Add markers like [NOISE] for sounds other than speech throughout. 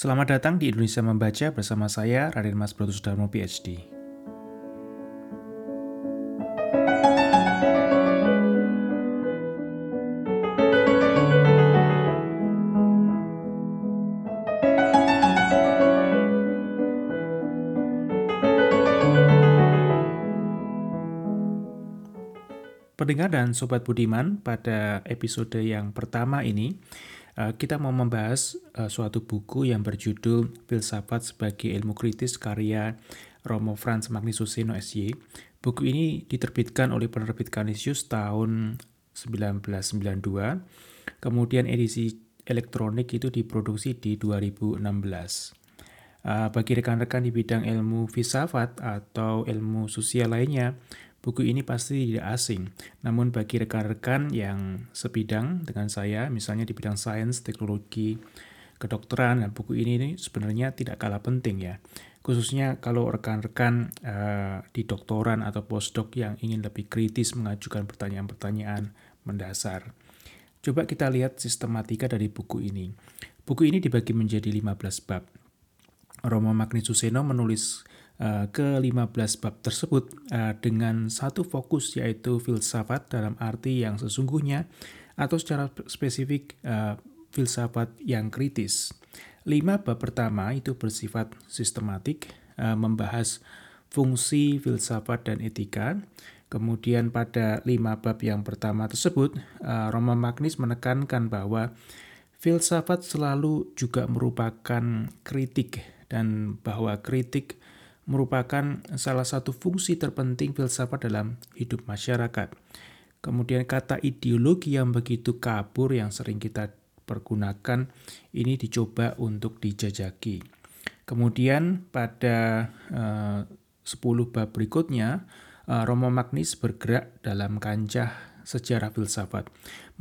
Selamat datang di Indonesia Membaca bersama saya Raden Mas Brotus Darmo PhD. Pendengar dan Sobat Budiman, pada episode yang pertama ini, kita mau membahas uh, suatu buku yang berjudul Filsafat sebagai Ilmu Kritis karya Romo Franz Magnus Suseno SY. Buku ini diterbitkan oleh penerbit Canisius tahun 1992. Kemudian edisi elektronik itu diproduksi di 2016. Uh, bagi rekan-rekan di bidang ilmu filsafat atau ilmu sosial lainnya, buku ini pasti tidak asing. Namun bagi rekan-rekan yang sepidang dengan saya, misalnya di bidang sains, teknologi, kedokteran, dan buku ini, sebenarnya tidak kalah penting ya. Khususnya kalau rekan-rekan uh, di doktoran atau postdoc yang ingin lebih kritis mengajukan pertanyaan-pertanyaan mendasar. Coba kita lihat sistematika dari buku ini. Buku ini dibagi menjadi 15 bab. Romo Magni Suseno menulis ke-15 bab tersebut uh, dengan satu fokus yaitu filsafat dalam arti yang sesungguhnya atau secara spesifik uh, filsafat yang kritis. Lima bab pertama itu bersifat sistematik, membahas fungsi filsafat dan etika. Kemudian pada lima bab yang pertama tersebut, Roma Magnis menekankan bahwa filsafat selalu juga merupakan kritik dan bahwa kritik merupakan salah satu fungsi terpenting filsafat dalam hidup masyarakat. Kemudian kata ideologi yang begitu kabur yang sering kita pergunakan ini dicoba untuk dijajaki. Kemudian pada eh, 10 bab berikutnya eh, Romo Magnis bergerak dalam kancah sejarah filsafat.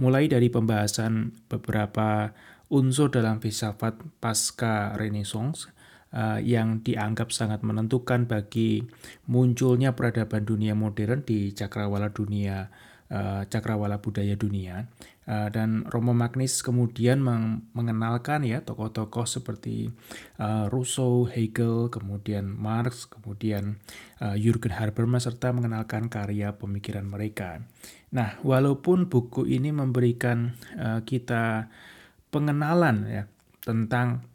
Mulai dari pembahasan beberapa unsur dalam filsafat pasca Renaissance uh, yang dianggap sangat menentukan bagi munculnya peradaban dunia modern di cakrawala dunia uh, cakrawala budaya dunia uh, dan Romo Magnis kemudian meng mengenalkan ya tokoh-tokoh seperti uh, Rousseau, Hegel, kemudian Marx, kemudian uh, Jürgen Habermas serta mengenalkan karya pemikiran mereka. Nah, walaupun buku ini memberikan kita pengenalan ya tentang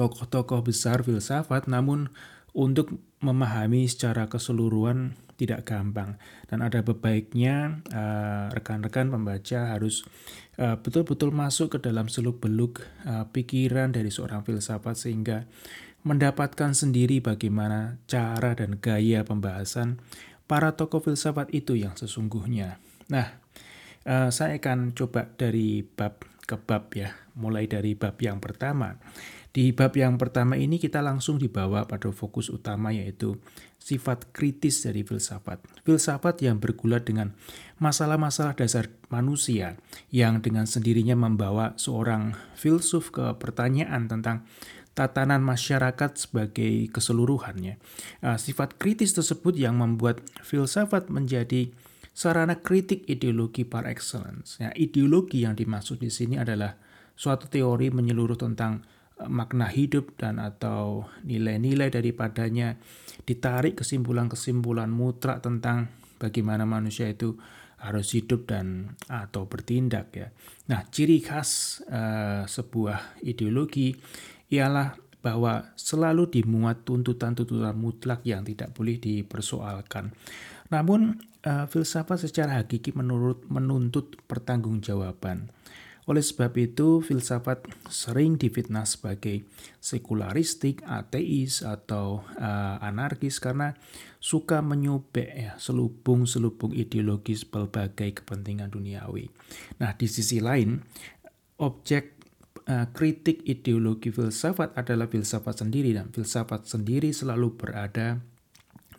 tokoh-tokoh besar filsafat, namun untuk memahami secara keseluruhan tidak gampang dan ada baiknya uh, rekan-rekan pembaca harus uh, betul-betul masuk ke dalam seluk-beluk uh, pikiran dari seorang filsafat sehingga mendapatkan sendiri bagaimana cara dan gaya pembahasan para tokoh filsafat itu yang sesungguhnya. Nah, uh, saya akan coba dari bab ke bab ya, mulai dari bab yang pertama. Di bab yang pertama ini kita langsung dibawa pada fokus utama yaitu sifat kritis dari filsafat. Filsafat yang bergulat dengan masalah-masalah dasar manusia yang dengan sendirinya membawa seorang filsuf ke pertanyaan tentang tatanan masyarakat sebagai keseluruhannya. Uh, sifat kritis tersebut yang membuat filsafat menjadi sarana kritik ideologi par excellence. Ya, ideologi yang dimaksud di sini adalah suatu teori menyeluruh tentang makna hidup dan atau nilai-nilai daripadanya ditarik kesimpulan-kesimpulan mutlak tentang bagaimana manusia itu harus hidup dan atau bertindak ya. Nah, ciri khas uh, sebuah ideologi ialah bahwa selalu dimuat tuntutan-tuntutan mutlak yang tidak boleh dipersoalkan. Namun, uh, filsafat secara hakiki menurut menuntut pertanggungjawaban. Oleh sebab itu, filsafat sering difitnah sebagai sekularistik, ateis, atau uh, anarkis karena suka menyubek ya, selubung-selubung ideologis berbagai kepentingan duniawi. Nah, di sisi lain, objek uh, kritik ideologi filsafat adalah filsafat sendiri dan filsafat sendiri selalu berada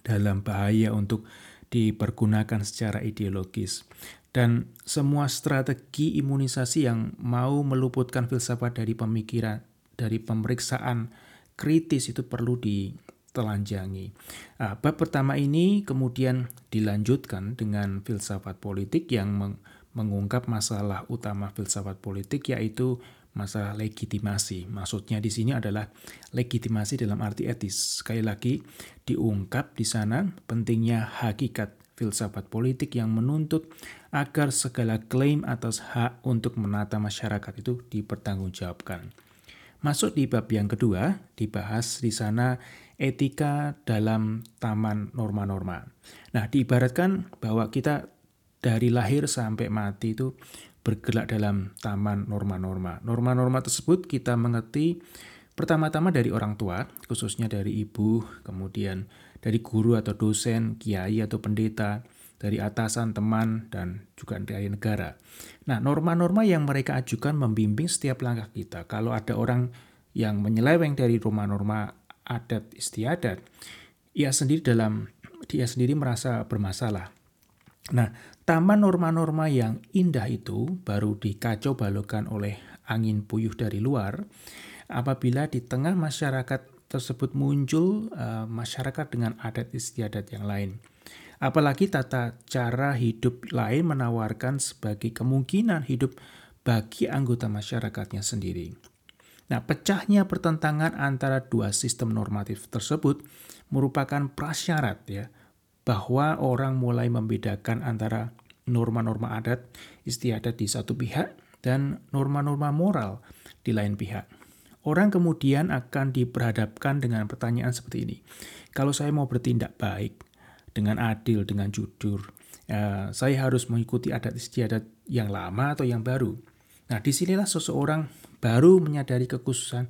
dalam bahaya untuk dipergunakan secara ideologis dan semua strategi imunisasi yang mau meluputkan filsafat dari pemikiran, dari pemeriksaan kritis itu perlu ditelanjangi. Nah, bab pertama ini kemudian dilanjutkan dengan filsafat politik yang meng mengungkap masalah utama filsafat politik yaitu masalah legitimasi. Maksudnya di sini adalah legitimasi dalam arti etis. Sekali lagi diungkap di sana pentingnya hakikat filsafat politik yang menuntut agar segala klaim atas hak untuk menata masyarakat itu dipertanggungjawabkan. Masuk di bab yang kedua, dibahas di sana etika dalam taman norma-norma. Nah, diibaratkan bahwa kita dari lahir sampai mati itu bergerak dalam taman norma-norma. Norma-norma tersebut kita mengerti pertama-tama dari orang tua, khususnya dari ibu, kemudian dari guru atau dosen, kiai atau pendeta, dari atasan, teman, dan juga dari negara. Nah, norma-norma yang mereka ajukan membimbing setiap langkah kita. Kalau ada orang yang menyeleweng dari norma-norma adat istiadat, ia sendiri dalam dia sendiri merasa bermasalah. Nah, taman norma-norma yang indah itu baru dikacau balokan oleh angin puyuh dari luar apabila di tengah masyarakat tersebut muncul uh, masyarakat dengan adat istiadat yang lain. Apalagi tata cara hidup lain menawarkan sebagai kemungkinan hidup bagi anggota masyarakatnya sendiri. Nah, pecahnya pertentangan antara dua sistem normatif tersebut merupakan prasyarat ya bahwa orang mulai membedakan antara norma-norma adat istiadat di satu pihak dan norma-norma moral di lain pihak. Orang kemudian akan diperhadapkan dengan pertanyaan seperti ini. Kalau saya mau bertindak baik, dengan adil, dengan jujur, ya, saya harus mengikuti adat istiadat yang lama atau yang baru. Nah, di sinilah seseorang baru menyadari kekhususan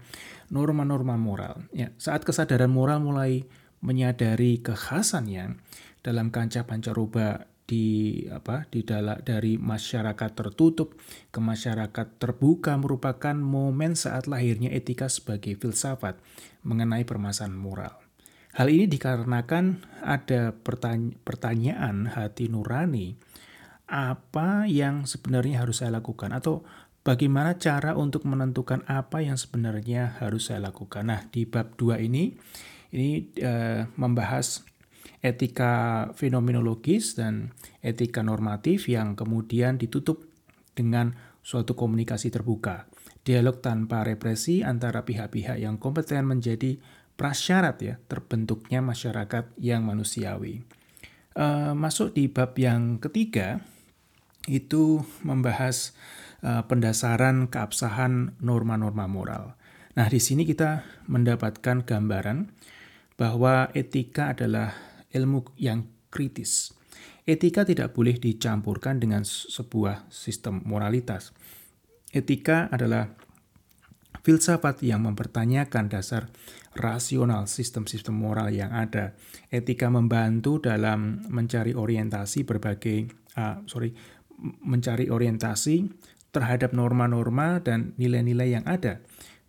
norma-norma moral. Ya, saat kesadaran moral mulai menyadari kekhasannya dalam kancah pancaroba di apa di dalam dari masyarakat tertutup ke masyarakat terbuka merupakan momen saat lahirnya etika sebagai filsafat mengenai permasalahan moral. Hal ini dikarenakan ada pertanyaan hati nurani apa yang sebenarnya harus saya lakukan atau bagaimana cara untuk menentukan apa yang sebenarnya harus saya lakukan. Nah, di bab 2 ini ini uh, membahas etika fenomenologis dan etika normatif yang kemudian ditutup dengan suatu komunikasi terbuka. Dialog tanpa represi antara pihak-pihak yang kompeten menjadi prasyarat ya terbentuknya masyarakat yang manusiawi. Uh, masuk di bab yang ketiga itu membahas uh, pendasaran keabsahan norma-norma moral. Nah, di sini kita mendapatkan gambaran bahwa etika adalah ilmu yang kritis. Etika tidak boleh dicampurkan dengan sebuah sistem moralitas. Etika adalah filsafat yang mempertanyakan dasar rasional sistem-sistem moral yang ada. Etika membantu dalam mencari orientasi berbagai, uh, sorry, mencari orientasi terhadap norma-norma dan nilai-nilai yang ada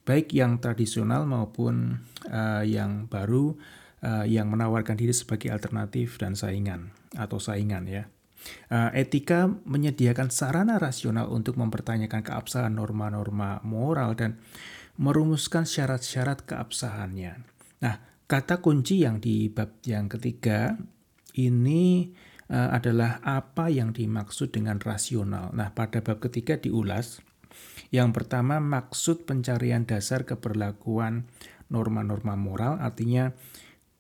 baik yang tradisional maupun uh, yang baru uh, yang menawarkan diri sebagai alternatif dan saingan atau saingan ya. Uh, etika menyediakan sarana rasional untuk mempertanyakan keabsahan norma-norma moral dan merumuskan syarat-syarat keabsahannya. Nah, kata kunci yang di bab yang ketiga ini uh, adalah apa yang dimaksud dengan rasional. Nah, pada bab ketiga diulas yang pertama, maksud pencarian dasar keberlakuan norma-norma moral artinya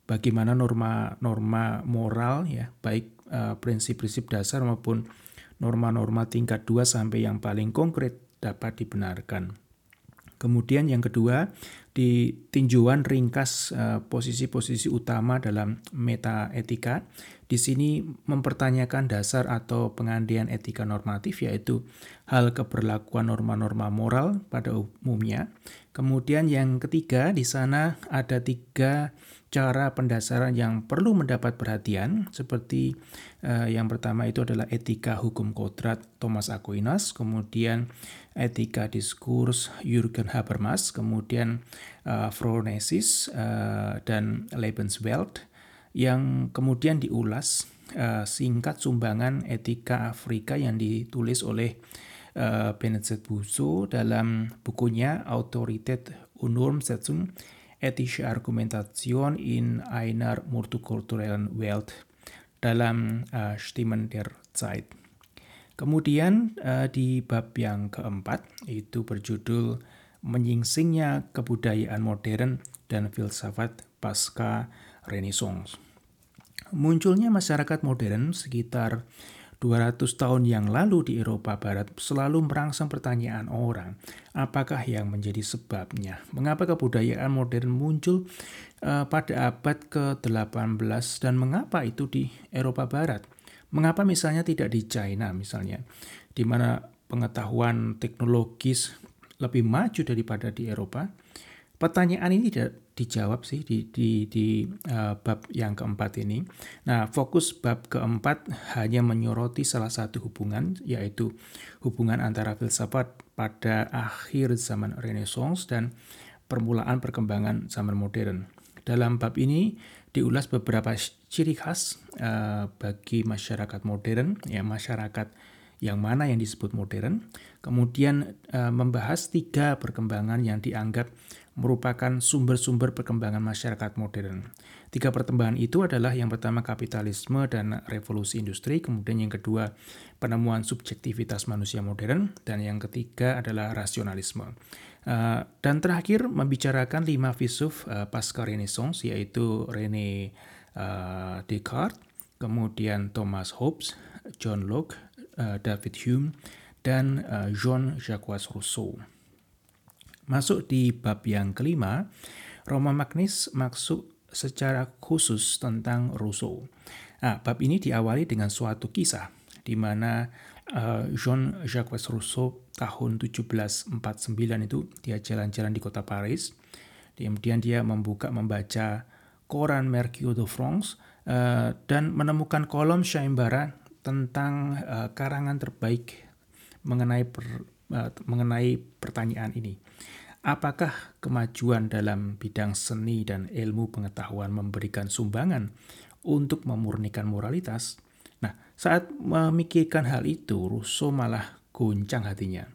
bagaimana norma-norma moral ya, baik uh, prinsip-prinsip dasar maupun norma-norma tingkat 2 sampai yang paling konkret dapat dibenarkan. Kemudian yang kedua, di tinjauan ringkas eh, posisi-posisi uh, utama dalam meta etika. Di sini mempertanyakan dasar atau pengandian etika normatif yaitu hal keberlakuan norma-norma moral pada umumnya. Kemudian yang ketiga di sana ada tiga cara pendasaran yang perlu mendapat perhatian seperti uh, yang pertama itu adalah etika hukum kodrat Thomas Aquinas, kemudian etika diskurs Jürgen Habermas, kemudian uh, Phronesis uh, dan Lebenswelt yang kemudian diulas uh, singkat sumbangan etika Afrika yang ditulis oleh uh, Benedict Busso dalam bukunya Autorität und Normsetzung ethische Argumentation in einer multikulturellen Welt dalam uh, Stimmen der Zeit. Kemudian uh, di bab yang keempat itu berjudul menyingsingnya kebudayaan modern dan filsafat pasca Renaissance. Munculnya masyarakat modern sekitar 200 tahun yang lalu di Eropa Barat selalu merangsang pertanyaan orang, apakah yang menjadi sebabnya? Mengapa kebudayaan modern muncul uh, pada abad ke-18 dan mengapa itu di Eropa Barat? Mengapa misalnya tidak di China misalnya, di mana pengetahuan teknologis lebih maju daripada di Eropa? Pertanyaan ini tidak dijawab sih di di di uh, bab yang keempat ini. Nah, fokus bab keempat hanya menyoroti salah satu hubungan yaitu hubungan antara filsafat pada akhir zaman Renaissance dan permulaan perkembangan zaman modern. Dalam bab ini diulas beberapa ciri khas uh, bagi masyarakat modern, ya masyarakat yang mana yang disebut modern. Kemudian uh, membahas tiga perkembangan yang dianggap merupakan sumber-sumber perkembangan masyarakat modern. Tiga perkembangan itu adalah yang pertama kapitalisme dan revolusi industri, kemudian yang kedua penemuan subjektivitas manusia modern, dan yang ketiga adalah rasionalisme. Uh, dan terakhir membicarakan lima filsuf uh, pasca Renaissance yaitu René uh, Descartes, kemudian Thomas Hobbes, John Locke, David Hume, dan uh, Jean-Jacques Rousseau. Masuk di bab yang kelima, Roma Magnis maksud secara khusus tentang Rousseau. Nah, bab ini diawali dengan suatu kisah di mana uh, Jean-Jacques Rousseau tahun 1749 itu dia jalan-jalan di kota Paris. Kemudian dia membuka membaca koran Mercure de France uh, dan menemukan kolom sayembara tentang uh, karangan terbaik mengenai per, mengenai pertanyaan ini. Apakah kemajuan dalam bidang seni dan ilmu pengetahuan memberikan sumbangan untuk memurnikan moralitas? Nah, saat memikirkan hal itu, Rousseau malah goncang hatinya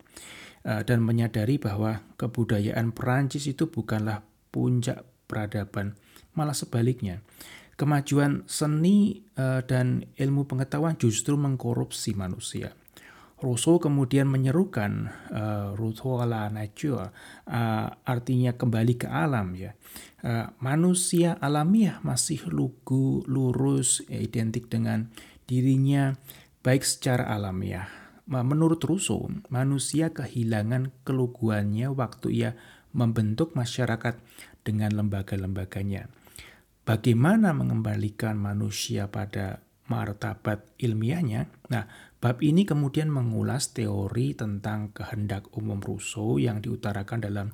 eh, dan menyadari bahwa kebudayaan Perancis itu bukanlah puncak peradaban, malah sebaliknya. Kemajuan seni eh, dan ilmu pengetahuan justru mengkorupsi manusia. Rousseau kemudian menyerukan uh, retour à la nature, uh, artinya kembali ke alam ya. Uh, manusia alamiah masih lugu, lurus, ya, identik dengan dirinya baik secara alamiah. Menurut Rousseau, manusia kehilangan keluguannya waktu ia membentuk masyarakat dengan lembaga-lembaganya. Bagaimana mengembalikan manusia pada martabat ilmiahnya? Nah, Bab ini kemudian mengulas teori tentang kehendak umum Rousseau yang diutarakan dalam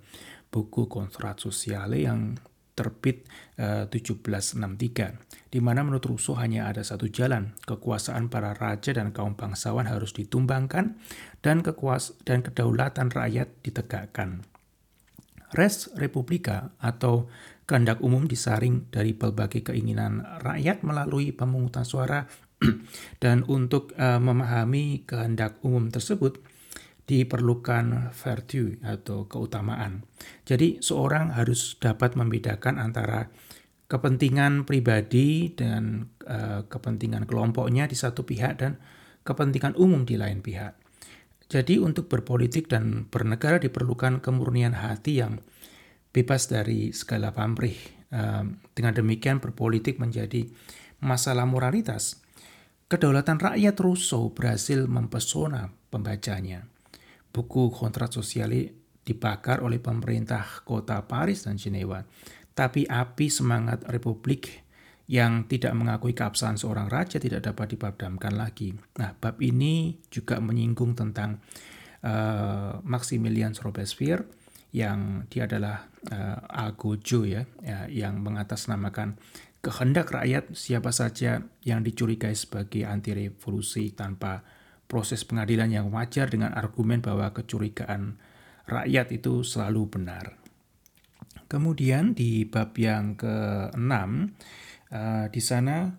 buku Kontrat Sosiale yang terbit eh, 1763, di mana menurut Rousseau hanya ada satu jalan, kekuasaan para raja dan kaum bangsawan harus ditumbangkan dan kekuas dan kedaulatan rakyat ditegakkan. Res Republika atau kehendak umum disaring dari berbagai keinginan rakyat melalui pemungutan suara [CLEARS THROAT] Dan untuk uh, memahami kehendak umum tersebut diperlukan virtue atau keutamaan. Jadi seorang harus dapat membedakan antara kepentingan pribadi dan uh, kepentingan kelompoknya di satu pihak dan kepentingan umum di lain pihak. Jadi untuk berpolitik dan bernegara diperlukan kemurnian hati yang bebas dari segala pamrih. Uh, dengan demikian berpolitik menjadi masalah moralitas Kedaulatan rakyat Rousseau berhasil mempesona pembacanya. Buku kontrak sosial dibakar oleh pemerintah kota Paris dan Jenewa. Tapi api semangat republik yang tidak mengakui keabsahan seorang raja tidak dapat dipadamkan lagi. Nah, bab ini juga menyinggung tentang uh, Maximilian Robespierre yang dia adalah uh, Algojo ya, ya yang mengatasnamakan kehendak rakyat siapa saja yang dicurigai sebagai anti revolusi tanpa proses pengadilan yang wajar dengan argumen bahwa kecurigaan rakyat itu selalu benar. Kemudian di bab yang ke-6 uh, di sana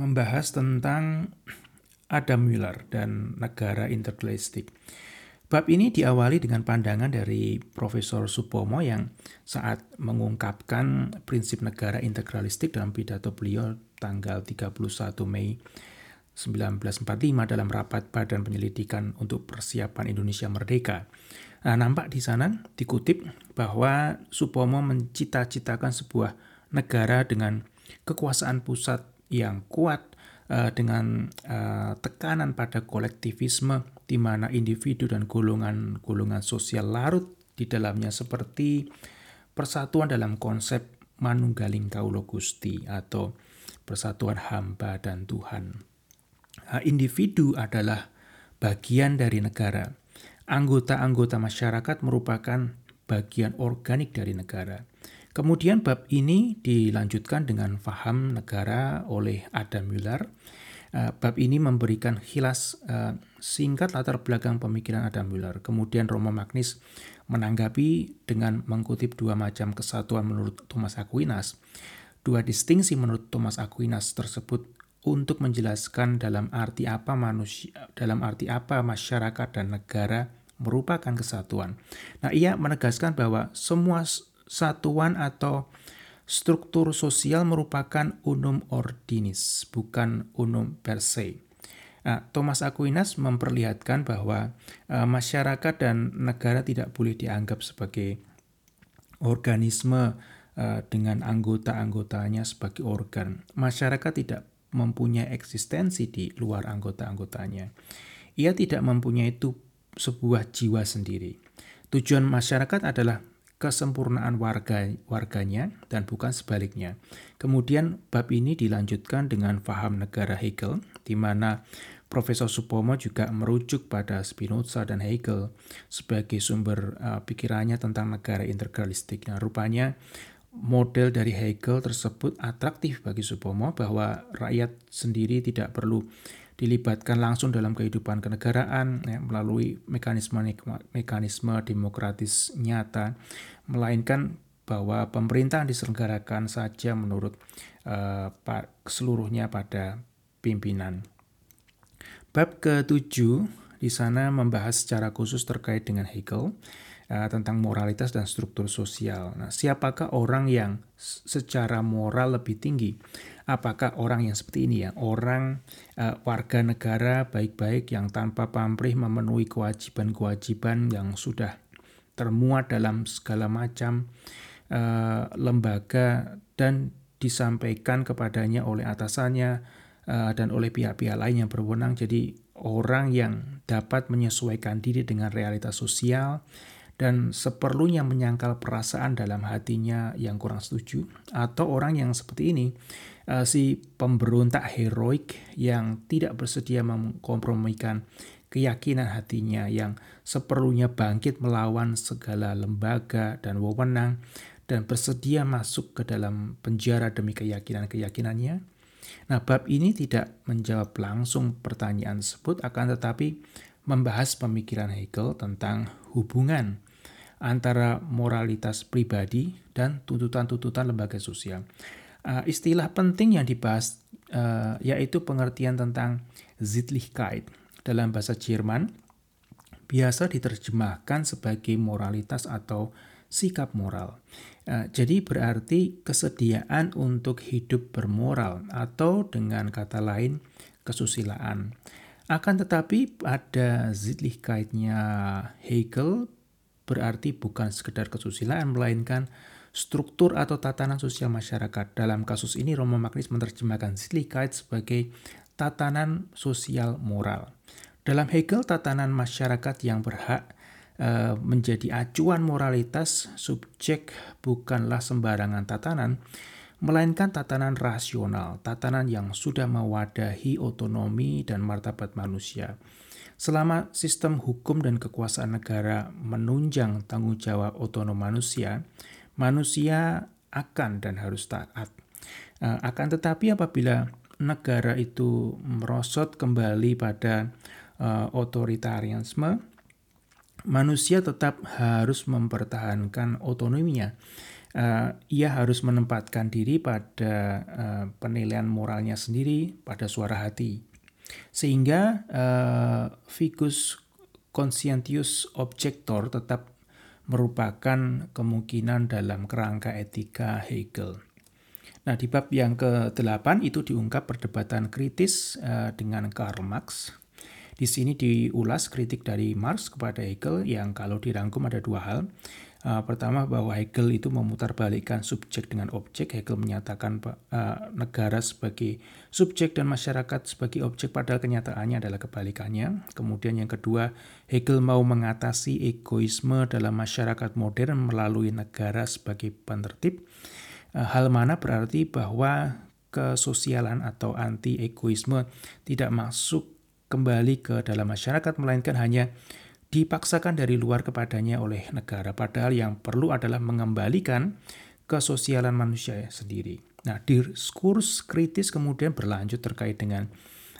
membahas tentang Adam Miller dan negara integralistik. Bab ini diawali dengan pandangan dari Profesor Supomo yang saat mengungkapkan prinsip negara integralistik dalam pidato beliau tanggal 31 Mei 1945 dalam rapat Badan Penyelidikan untuk Persiapan Indonesia Merdeka. Nah, nampak di sana dikutip bahwa Supomo mencita-citakan sebuah negara dengan kekuasaan pusat yang kuat uh, dengan uh, tekanan pada kolektivisme di mana individu dan golongan-golongan sosial larut di dalamnya seperti persatuan dalam konsep manunggaling kaulo gusti atau persatuan hamba dan Tuhan. Nah, individu adalah bagian dari negara. Anggota-anggota masyarakat merupakan bagian organik dari negara. Kemudian bab ini dilanjutkan dengan faham negara oleh Adam Müller. Uh, bab ini memberikan hilas uh, singkat latar belakang pemikiran Adam Müller. Kemudian Romo Magnis menanggapi dengan mengutip dua macam kesatuan menurut Thomas Aquinas. Dua distingsi menurut Thomas Aquinas tersebut untuk menjelaskan dalam arti apa manusia dalam arti apa masyarakat dan negara merupakan kesatuan. Nah, ia menegaskan bahwa semua satuan atau struktur sosial merupakan unum ordinis, bukan unum per se. Nah, Thomas Aquinas memperlihatkan bahwa uh, masyarakat dan negara tidak boleh dianggap sebagai organisme uh, dengan anggota-anggotanya sebagai organ. Masyarakat tidak mempunyai eksistensi di luar anggota-anggotanya. Ia tidak mempunyai itu sebuah jiwa sendiri. Tujuan masyarakat adalah kesempurnaan warga warganya dan bukan sebaliknya. Kemudian bab ini dilanjutkan dengan faham negara Hegel di mana Profesor Supomo juga merujuk pada Spinoza dan Hegel sebagai sumber uh, pikirannya tentang negara integralistik. Nah, rupanya model dari Hegel tersebut atraktif bagi Supomo bahwa rakyat sendiri tidak perlu dilibatkan langsung dalam kehidupan kenegaraan ya, melalui mekanisme mekanisme demokratis nyata, melainkan bahwa pemerintahan diselenggarakan saja menurut uh, seluruhnya pada pimpinan. Bab ke-7 di sana membahas secara khusus terkait dengan Hegel uh, tentang moralitas dan struktur sosial. Nah, siapakah orang yang secara moral lebih tinggi? Apakah orang yang seperti ini ya, orang uh, warga negara baik-baik yang tanpa pamrih memenuhi kewajiban-kewajiban yang sudah termuat dalam segala macam uh, lembaga dan disampaikan kepadanya oleh atasannya Eh, dan oleh pihak-pihak lain yang berwenang. Jadi orang yang dapat menyesuaikan diri dengan realitas sosial dan seperlunya menyangkal perasaan dalam hatinya yang kurang setuju atau orang yang seperti ini uh, si pemberontak heroik yang tidak bersedia mengkompromikan keyakinan hatinya yang seperlunya bangkit melawan segala lembaga dan wewenang dan bersedia masuk ke dalam penjara demi keyakinan-keyakinannya. Nah, bab ini tidak menjawab langsung pertanyaan tersebut, akan tetapi membahas pemikiran Hegel tentang hubungan antara moralitas pribadi dan tuntutan-tuntutan lembaga sosial. Uh, istilah penting yang dibahas uh, yaitu pengertian tentang Sittlichkeit dalam bahasa Jerman biasa diterjemahkan sebagai moralitas atau sikap moral. Uh, jadi berarti kesediaan untuk hidup bermoral atau dengan kata lain kesusilaan. Akan tetapi pada Sittlichkeitnya Hegel berarti bukan sekedar kesusilaan melainkan struktur atau tatanan sosial masyarakat. Dalam kasus ini Romo Magnis menerjemahkan Sittlichkeit sebagai tatanan sosial moral. Dalam Hegel tatanan masyarakat yang berhak Eh, menjadi acuan moralitas, subjek bukanlah sembarangan tatanan, melainkan tatanan rasional, tatanan yang sudah mewadahi otonomi dan martabat manusia. Selama sistem hukum dan kekuasaan negara menunjang tanggung jawab otonom manusia, manusia akan dan harus taat. Eh, akan tetapi apabila negara itu merosot kembali pada uh, otoritarianisme, manusia tetap harus mempertahankan otonominya. Uh, ia harus menempatkan diri pada uh, penilaian moralnya sendiri, pada suara hati. Sehingga uh, ficus conscientius objector tetap merupakan kemungkinan dalam kerangka etika Hegel. Nah, di bab yang ke-8 itu diungkap perdebatan kritis uh, dengan Karl Marx. Di sini diulas kritik dari Marx kepada Hegel yang kalau dirangkum ada dua hal. Uh, pertama bahwa Hegel itu memutarbalikkan subjek dengan objek. Hegel menyatakan uh, negara sebagai subjek dan masyarakat sebagai objek padahal kenyataannya adalah kebalikannya. Kemudian yang kedua, Hegel mau mengatasi egoisme dalam masyarakat modern melalui negara sebagai penertib. Eh, hal mana berarti bahwa kesosialan atau anti egoisme tidak masuk kembali ke dalam masyarakat melainkan hanya dipaksakan dari luar kepadanya oleh negara padahal yang perlu adalah mengembalikan kesosialan manusia sendiri. Nah, diskurs kritis kemudian berlanjut terkait dengan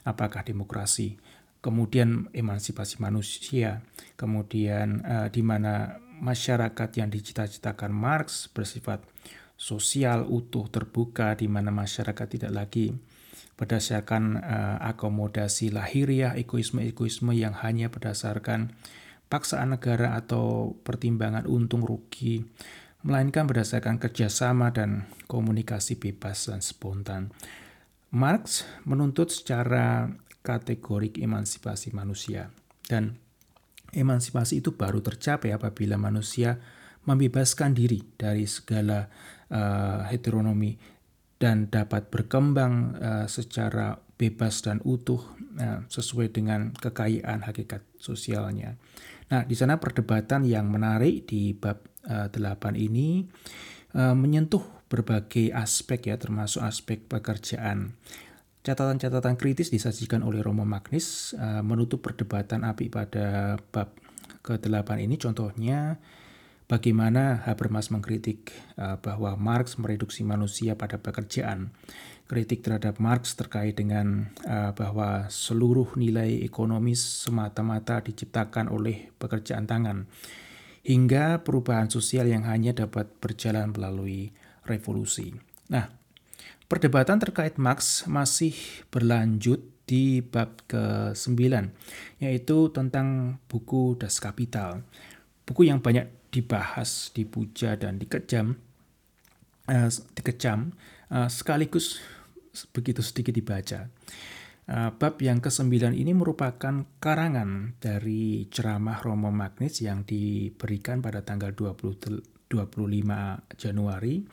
apakah demokrasi, kemudian emansipasi manusia, kemudian uh, di mana masyarakat yang dicita-citakan Marx bersifat sosial utuh terbuka di mana masyarakat tidak lagi berdasarkan uh, akomodasi lahiriah egoisme-egoisme yang hanya berdasarkan paksaan negara atau pertimbangan untung rugi melainkan berdasarkan kerjasama dan komunikasi bebas dan spontan. Marx menuntut secara kategorik emansipasi manusia dan emansipasi itu baru tercapai apabila manusia membebaskan diri dari segala uh, heteronomi dan dapat berkembang uh, secara bebas dan utuh uh, sesuai dengan kekayaan hakikat sosialnya. Nah, di sana perdebatan yang menarik di bab uh, 8 ini uh, menyentuh berbagai aspek ya termasuk aspek pekerjaan. Catatan-catatan kritis disajikan oleh Romo Magnis uh, menutup perdebatan api pada bab ke-8 ini contohnya Bagaimana Habermas mengkritik uh, bahwa Marx mereduksi manusia pada pekerjaan. Kritik terhadap Marx terkait dengan uh, bahwa seluruh nilai ekonomis semata-mata diciptakan oleh pekerjaan tangan. Hingga perubahan sosial yang hanya dapat berjalan melalui revolusi. Nah, perdebatan terkait Marx masih berlanjut di bab ke-9, yaitu tentang buku Das Kapital. Buku yang banyak dibahas, dipuja dan dikejam, uh, dikecam uh, sekaligus begitu sedikit dibaca. Uh, bab yang ke-9 ini merupakan karangan dari ceramah Romo Magnis yang diberikan pada tanggal 20, 25 Januari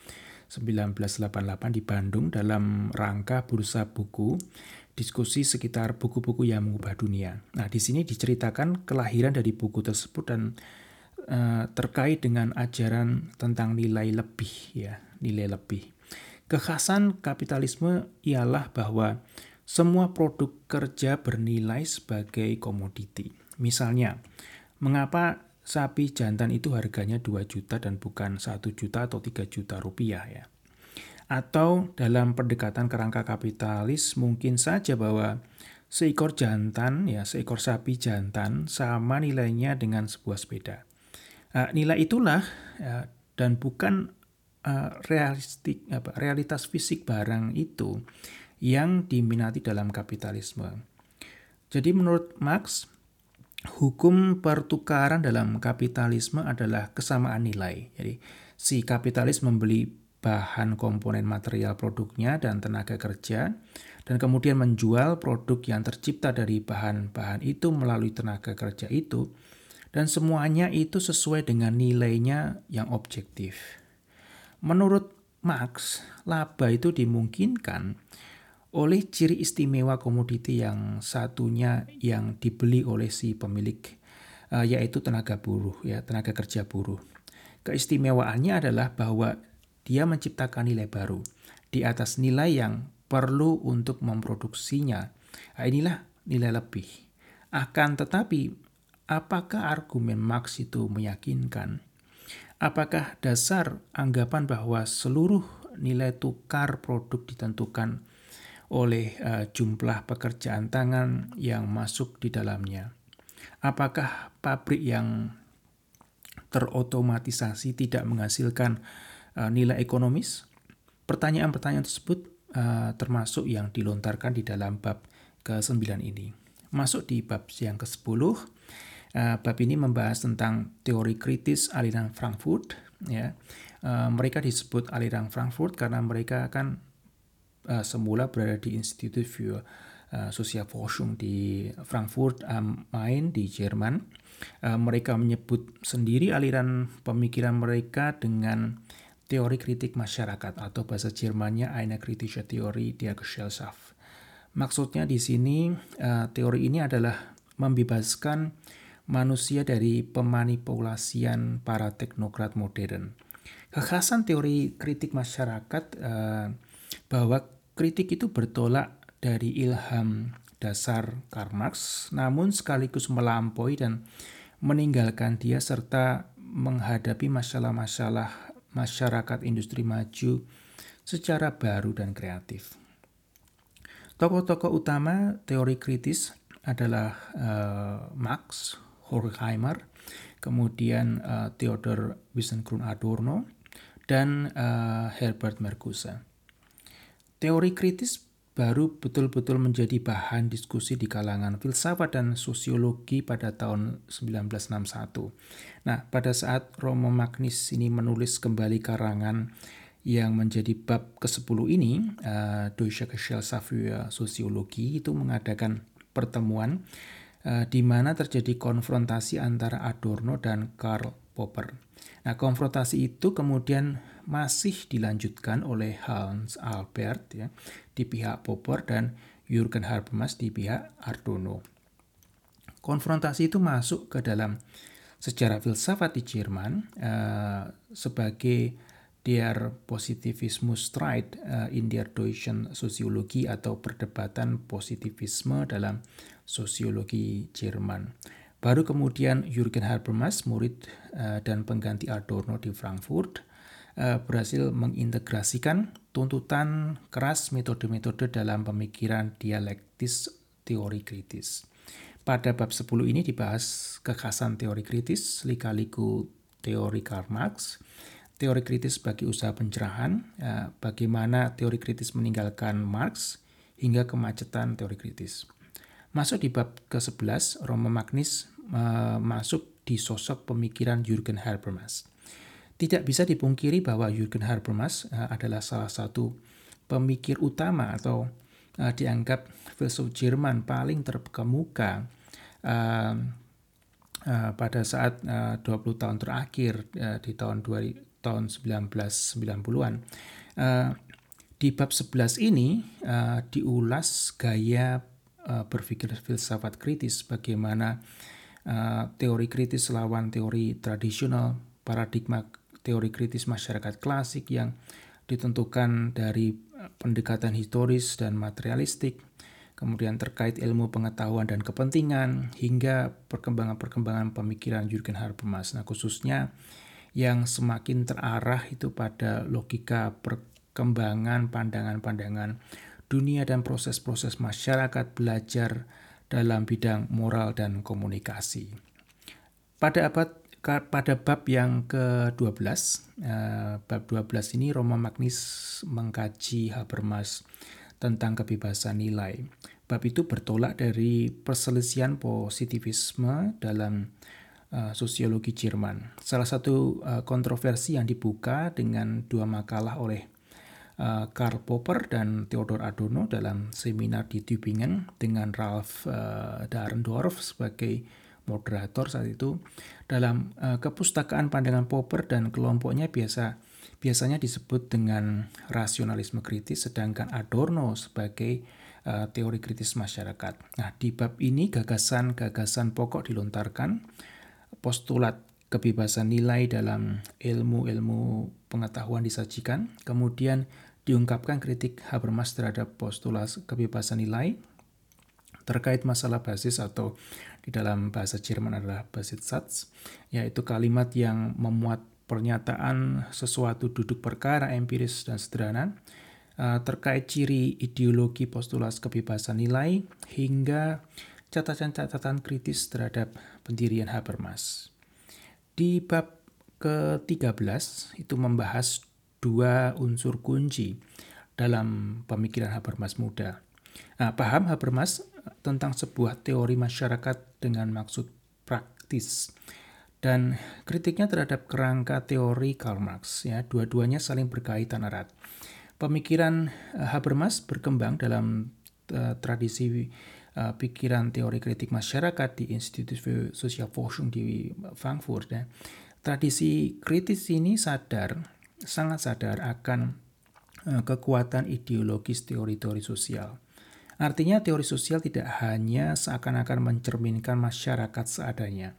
1988 di Bandung dalam rangka bursa buku diskusi sekitar buku-buku yang mengubah dunia. Nah, di sini diceritakan kelahiran dari buku tersebut dan Eh, terkait dengan ajaran tentang nilai lebih ya, nilai lebih. Kekhasan kapitalisme ialah bahwa semua produk kerja bernilai sebagai komoditi. Misalnya, mengapa sapi jantan itu harganya 2 juta dan bukan 1 juta atau 3 juta rupiah ya. Atau dalam pendekatan kerangka kapitalis mungkin saja bahwa seekor jantan ya seekor sapi jantan sama nilainya dengan sebuah sepeda. Uh, nilai itulah uh, dan bukan uh, realistik apa realitas fisik barang itu yang diminati dalam kapitalisme. Jadi menurut Marx hukum pertukaran dalam kapitalisme adalah kesamaan nilai. Jadi si kapitalis membeli bahan komponen material produknya dan tenaga kerja dan kemudian menjual produk yang tercipta dari bahan-bahan itu melalui tenaga kerja itu dan semuanya itu sesuai dengan nilainya yang objektif. Menurut Marx, laba itu dimungkinkan oleh ciri istimewa komoditi yang satunya yang dibeli oleh si pemilik uh, yaitu tenaga buruh ya, tenaga kerja buruh. Keistimewaannya adalah bahwa dia menciptakan nilai baru di atas nilai yang perlu untuk memproduksinya. Nah, inilah nilai lebih. Akan tetapi Apakah argumen Marx itu meyakinkan? Apakah dasar anggapan bahwa seluruh nilai tukar produk ditentukan oleh uh, jumlah pekerjaan tangan yang masuk di dalamnya? Apakah pabrik yang terotomatisasi tidak menghasilkan uh, nilai ekonomis? Pertanyaan-pertanyaan tersebut uh, termasuk yang dilontarkan di dalam bab ke-9 ini. Masuk di bab yang ke-10, Uh, bab ini membahas tentang teori kritis aliran Frankfurt. Ya, uh, mereka disebut aliran Frankfurt karena mereka kan uh, semula berada di Institut für Sozialforschung di Frankfurt am Main di Jerman. Mereka menyebut sendiri aliran pemikiran mereka dengan teori kritik masyarakat atau bahasa Jermannya eine kritische Theorie der Gesellschaft. Maksudnya di sini teori ini adalah membebaskan manusia dari pemanipulasian para teknokrat modern. Kekhasan teori kritik masyarakat uh, bahwa kritik itu bertolak dari ilham dasar Karl Marx, namun sekaligus melampaui dan meninggalkan dia serta menghadapi masalah-masalah masyarakat industri maju secara baru dan kreatif. Tokoh-tokoh utama teori kritis adalah uh, Marx, Horkheimer, kemudian uh, Theodor Wiesengrund Adorno, dan uh, Herbert Marcuse. Teori kritis baru betul-betul menjadi bahan diskusi di kalangan filsafat dan sosiologi pada tahun 1961. Nah, pada saat Romo Magnis ini menulis kembali karangan yang menjadi bab ke-10 ini, uh, Deutsche Gesellschaft für Soziologie itu mengadakan pertemuan di mana terjadi konfrontasi antara Adorno dan Karl Popper. Nah, konfrontasi itu kemudian masih dilanjutkan oleh Hans Albert ya, di pihak Popper dan Jürgen Habermas di pihak Adorno. Konfrontasi itu masuk ke dalam sejarah filsafat di Jerman uh, sebagai Der Positivismus Streit uh, in der deutschen Soziologie atau perdebatan positivisme dalam sosiologi Jerman. Baru kemudian Jürgen Habermas, murid uh, dan pengganti Adorno di Frankfurt, uh, berhasil mengintegrasikan tuntutan keras metode-metode dalam pemikiran dialektis teori kritis. Pada bab 10 ini dibahas kekhasan teori kritis, lika-liku teori Karl Marx, teori kritis bagi usaha pencerahan, eh, bagaimana teori kritis meninggalkan Marx, hingga kemacetan teori kritis. Masuk di bab ke-11, Roma Magnis eh, masuk di sosok pemikiran Jürgen Habermas. Tidak bisa dipungkiri bahwa Jürgen Habermas eh, adalah salah satu pemikir utama atau dianggap filsuf Jerman paling terkemuka pada saat 20 tahun terakhir di tahun 2000 tahun 1990-an. Uh, eh, di bab 11 ini diulas gaya uh, berpikir filsafat kritis, bagaimana uh, teori kritis lawan teori tradisional, paradigma teori kritis masyarakat klasik yang ditentukan dari pendekatan historis dan materialistik, kemudian terkait ilmu pengetahuan dan kepentingan, hingga perkembangan-perkembangan pemikiran Jürgen Habermas. Nah, khususnya yang semakin terarah itu pada logika perkembangan pandangan-pandangan dunia dan proses-proses masyarakat belajar dalam bidang moral dan komunikasi. Pada abad pada bab yang ke-12, eh, bab 12 ini Roma Magnis mengkaji Habermas tentang kebebasan nilai. Bab itu bertolak dari perselisihan positivisme dalam uh, sosiologi Jerman. Salah satu uh, kontroversi yang dibuka dengan dua makalah oleh uh, Karl Popper dan Theodor Adorno dalam seminar di Tübingen dengan Ralf uh, Dahrendorf sebagai moderator saat itu. Dalam uh, kepustakaan pandangan Popper dan kelompoknya biasa biasanya disebut dengan rasionalisme kritis sedangkan Adorno sebagai teori kritis masyarakat. Nah, di bab ini gagasan-gagasan pokok dilontarkan. Postulat kebebasan nilai dalam ilmu-ilmu pengetahuan disajikan, kemudian diungkapkan kritik Habermas terhadap postulat kebebasan nilai terkait masalah basis atau di dalam bahasa Jerman adalah Basissatz, yaitu kalimat yang memuat pernyataan sesuatu duduk perkara empiris dan sederhana uh, terkait ciri ideologi postulat kebebasan nilai hingga catatan-catatan kritis terhadap pendirian Habermas. Di bab ke-13 itu membahas dua unsur kunci dalam pemikiran Habermas muda. Nah, paham Habermas tentang sebuah teori masyarakat dengan maksud praktis. Dan kritiknya terhadap kerangka teori Karl Marx ya, dua-duanya saling berkaitan erat. Pemikiran uh, Habermas berkembang dalam uh, tradisi uh, pikiran teori kritik masyarakat di Institut für Sozialforschung di Frankfurt ya. Tradisi kritis ini sadar, sangat sadar akan uh, kekuatan ideologis teori-teori sosial. Artinya teori sosial tidak hanya seakan-akan mencerminkan masyarakat seadanya,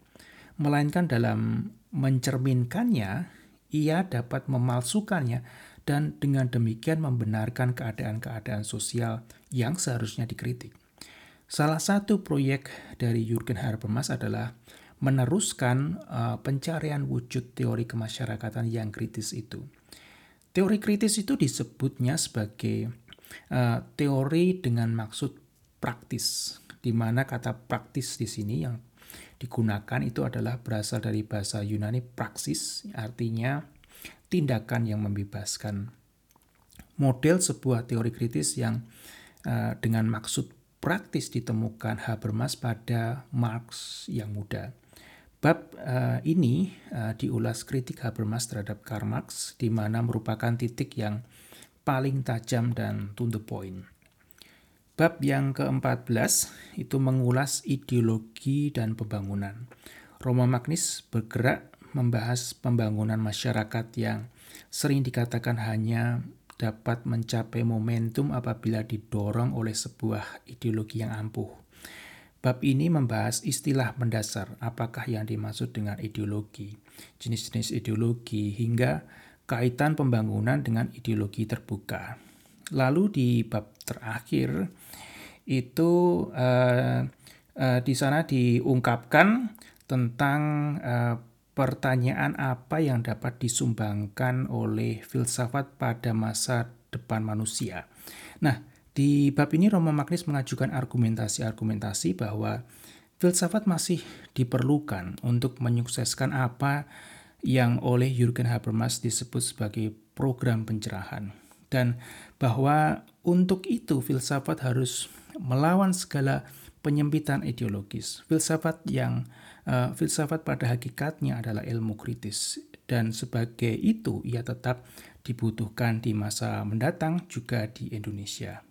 melainkan dalam mencerminkannya, ia dapat memalsukannya dan dengan demikian membenarkan keadaan-keadaan sosial yang seharusnya dikritik. Salah satu proyek dari Jürgen Habermas adalah meneruskan uh, pencarian wujud teori kemasyarakatan yang kritis itu. Teori kritis itu disebutnya sebagai uh, teori dengan maksud praktis, di mana kata praktis di sini yang digunakan itu adalah berasal dari bahasa Yunani praksis, artinya tindakan yang membebaskan. Model sebuah teori kritis yang uh, dengan maksud praktis ditemukan Habermas pada Marx yang muda. Bab uh, ini uh, diulas kritik Habermas terhadap Karl Marx, di mana merupakan titik yang paling tajam dan to the point. Bab yang ke-14 itu mengulas ideologi dan pembangunan. Roma Magnis bergerak membahas pembangunan masyarakat yang sering dikatakan hanya dapat mencapai momentum apabila didorong oleh sebuah ideologi yang ampuh. Bab ini membahas istilah mendasar, apakah yang dimaksud dengan ideologi, jenis-jenis ideologi, hingga kaitan pembangunan dengan ideologi terbuka. Lalu di bab terakhir itu uh, uh, di sana diungkapkan tentang uh, pertanyaan apa yang dapat disumbangkan oleh filsafat pada masa depan manusia. Nah, di bab ini Romo Magnis mengajukan argumentasi-argumentasi bahwa filsafat masih diperlukan untuk menyukseskan apa yang oleh Jürgen Habermas disebut sebagai program pencerahan. Dan bahwa untuk itu filsafat harus melawan segala penyempitan ideologis. Filsafat yang uh, filsafat pada hakikatnya adalah ilmu kritis dan sebagai itu ia tetap dibutuhkan di masa mendatang juga di Indonesia.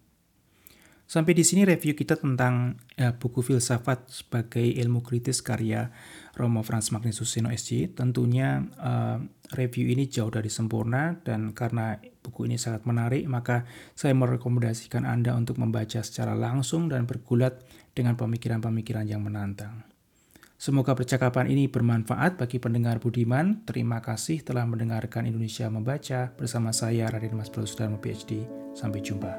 Sampai di sini review kita tentang uh, buku filsafat sebagai ilmu kritis karya Romo Franz Magnus Susino SC. Tentunya uh, review ini jauh dari sempurna dan karena buku ini sangat menarik, maka saya merekomendasikan Anda untuk membaca secara langsung dan bergulat dengan pemikiran-pemikiran yang menantang. Semoga percakapan ini bermanfaat bagi pendengar Budiman. Terima kasih telah mendengarkan Indonesia Membaca bersama saya Raden Mas Sudarmo PhD. Sampai jumpa.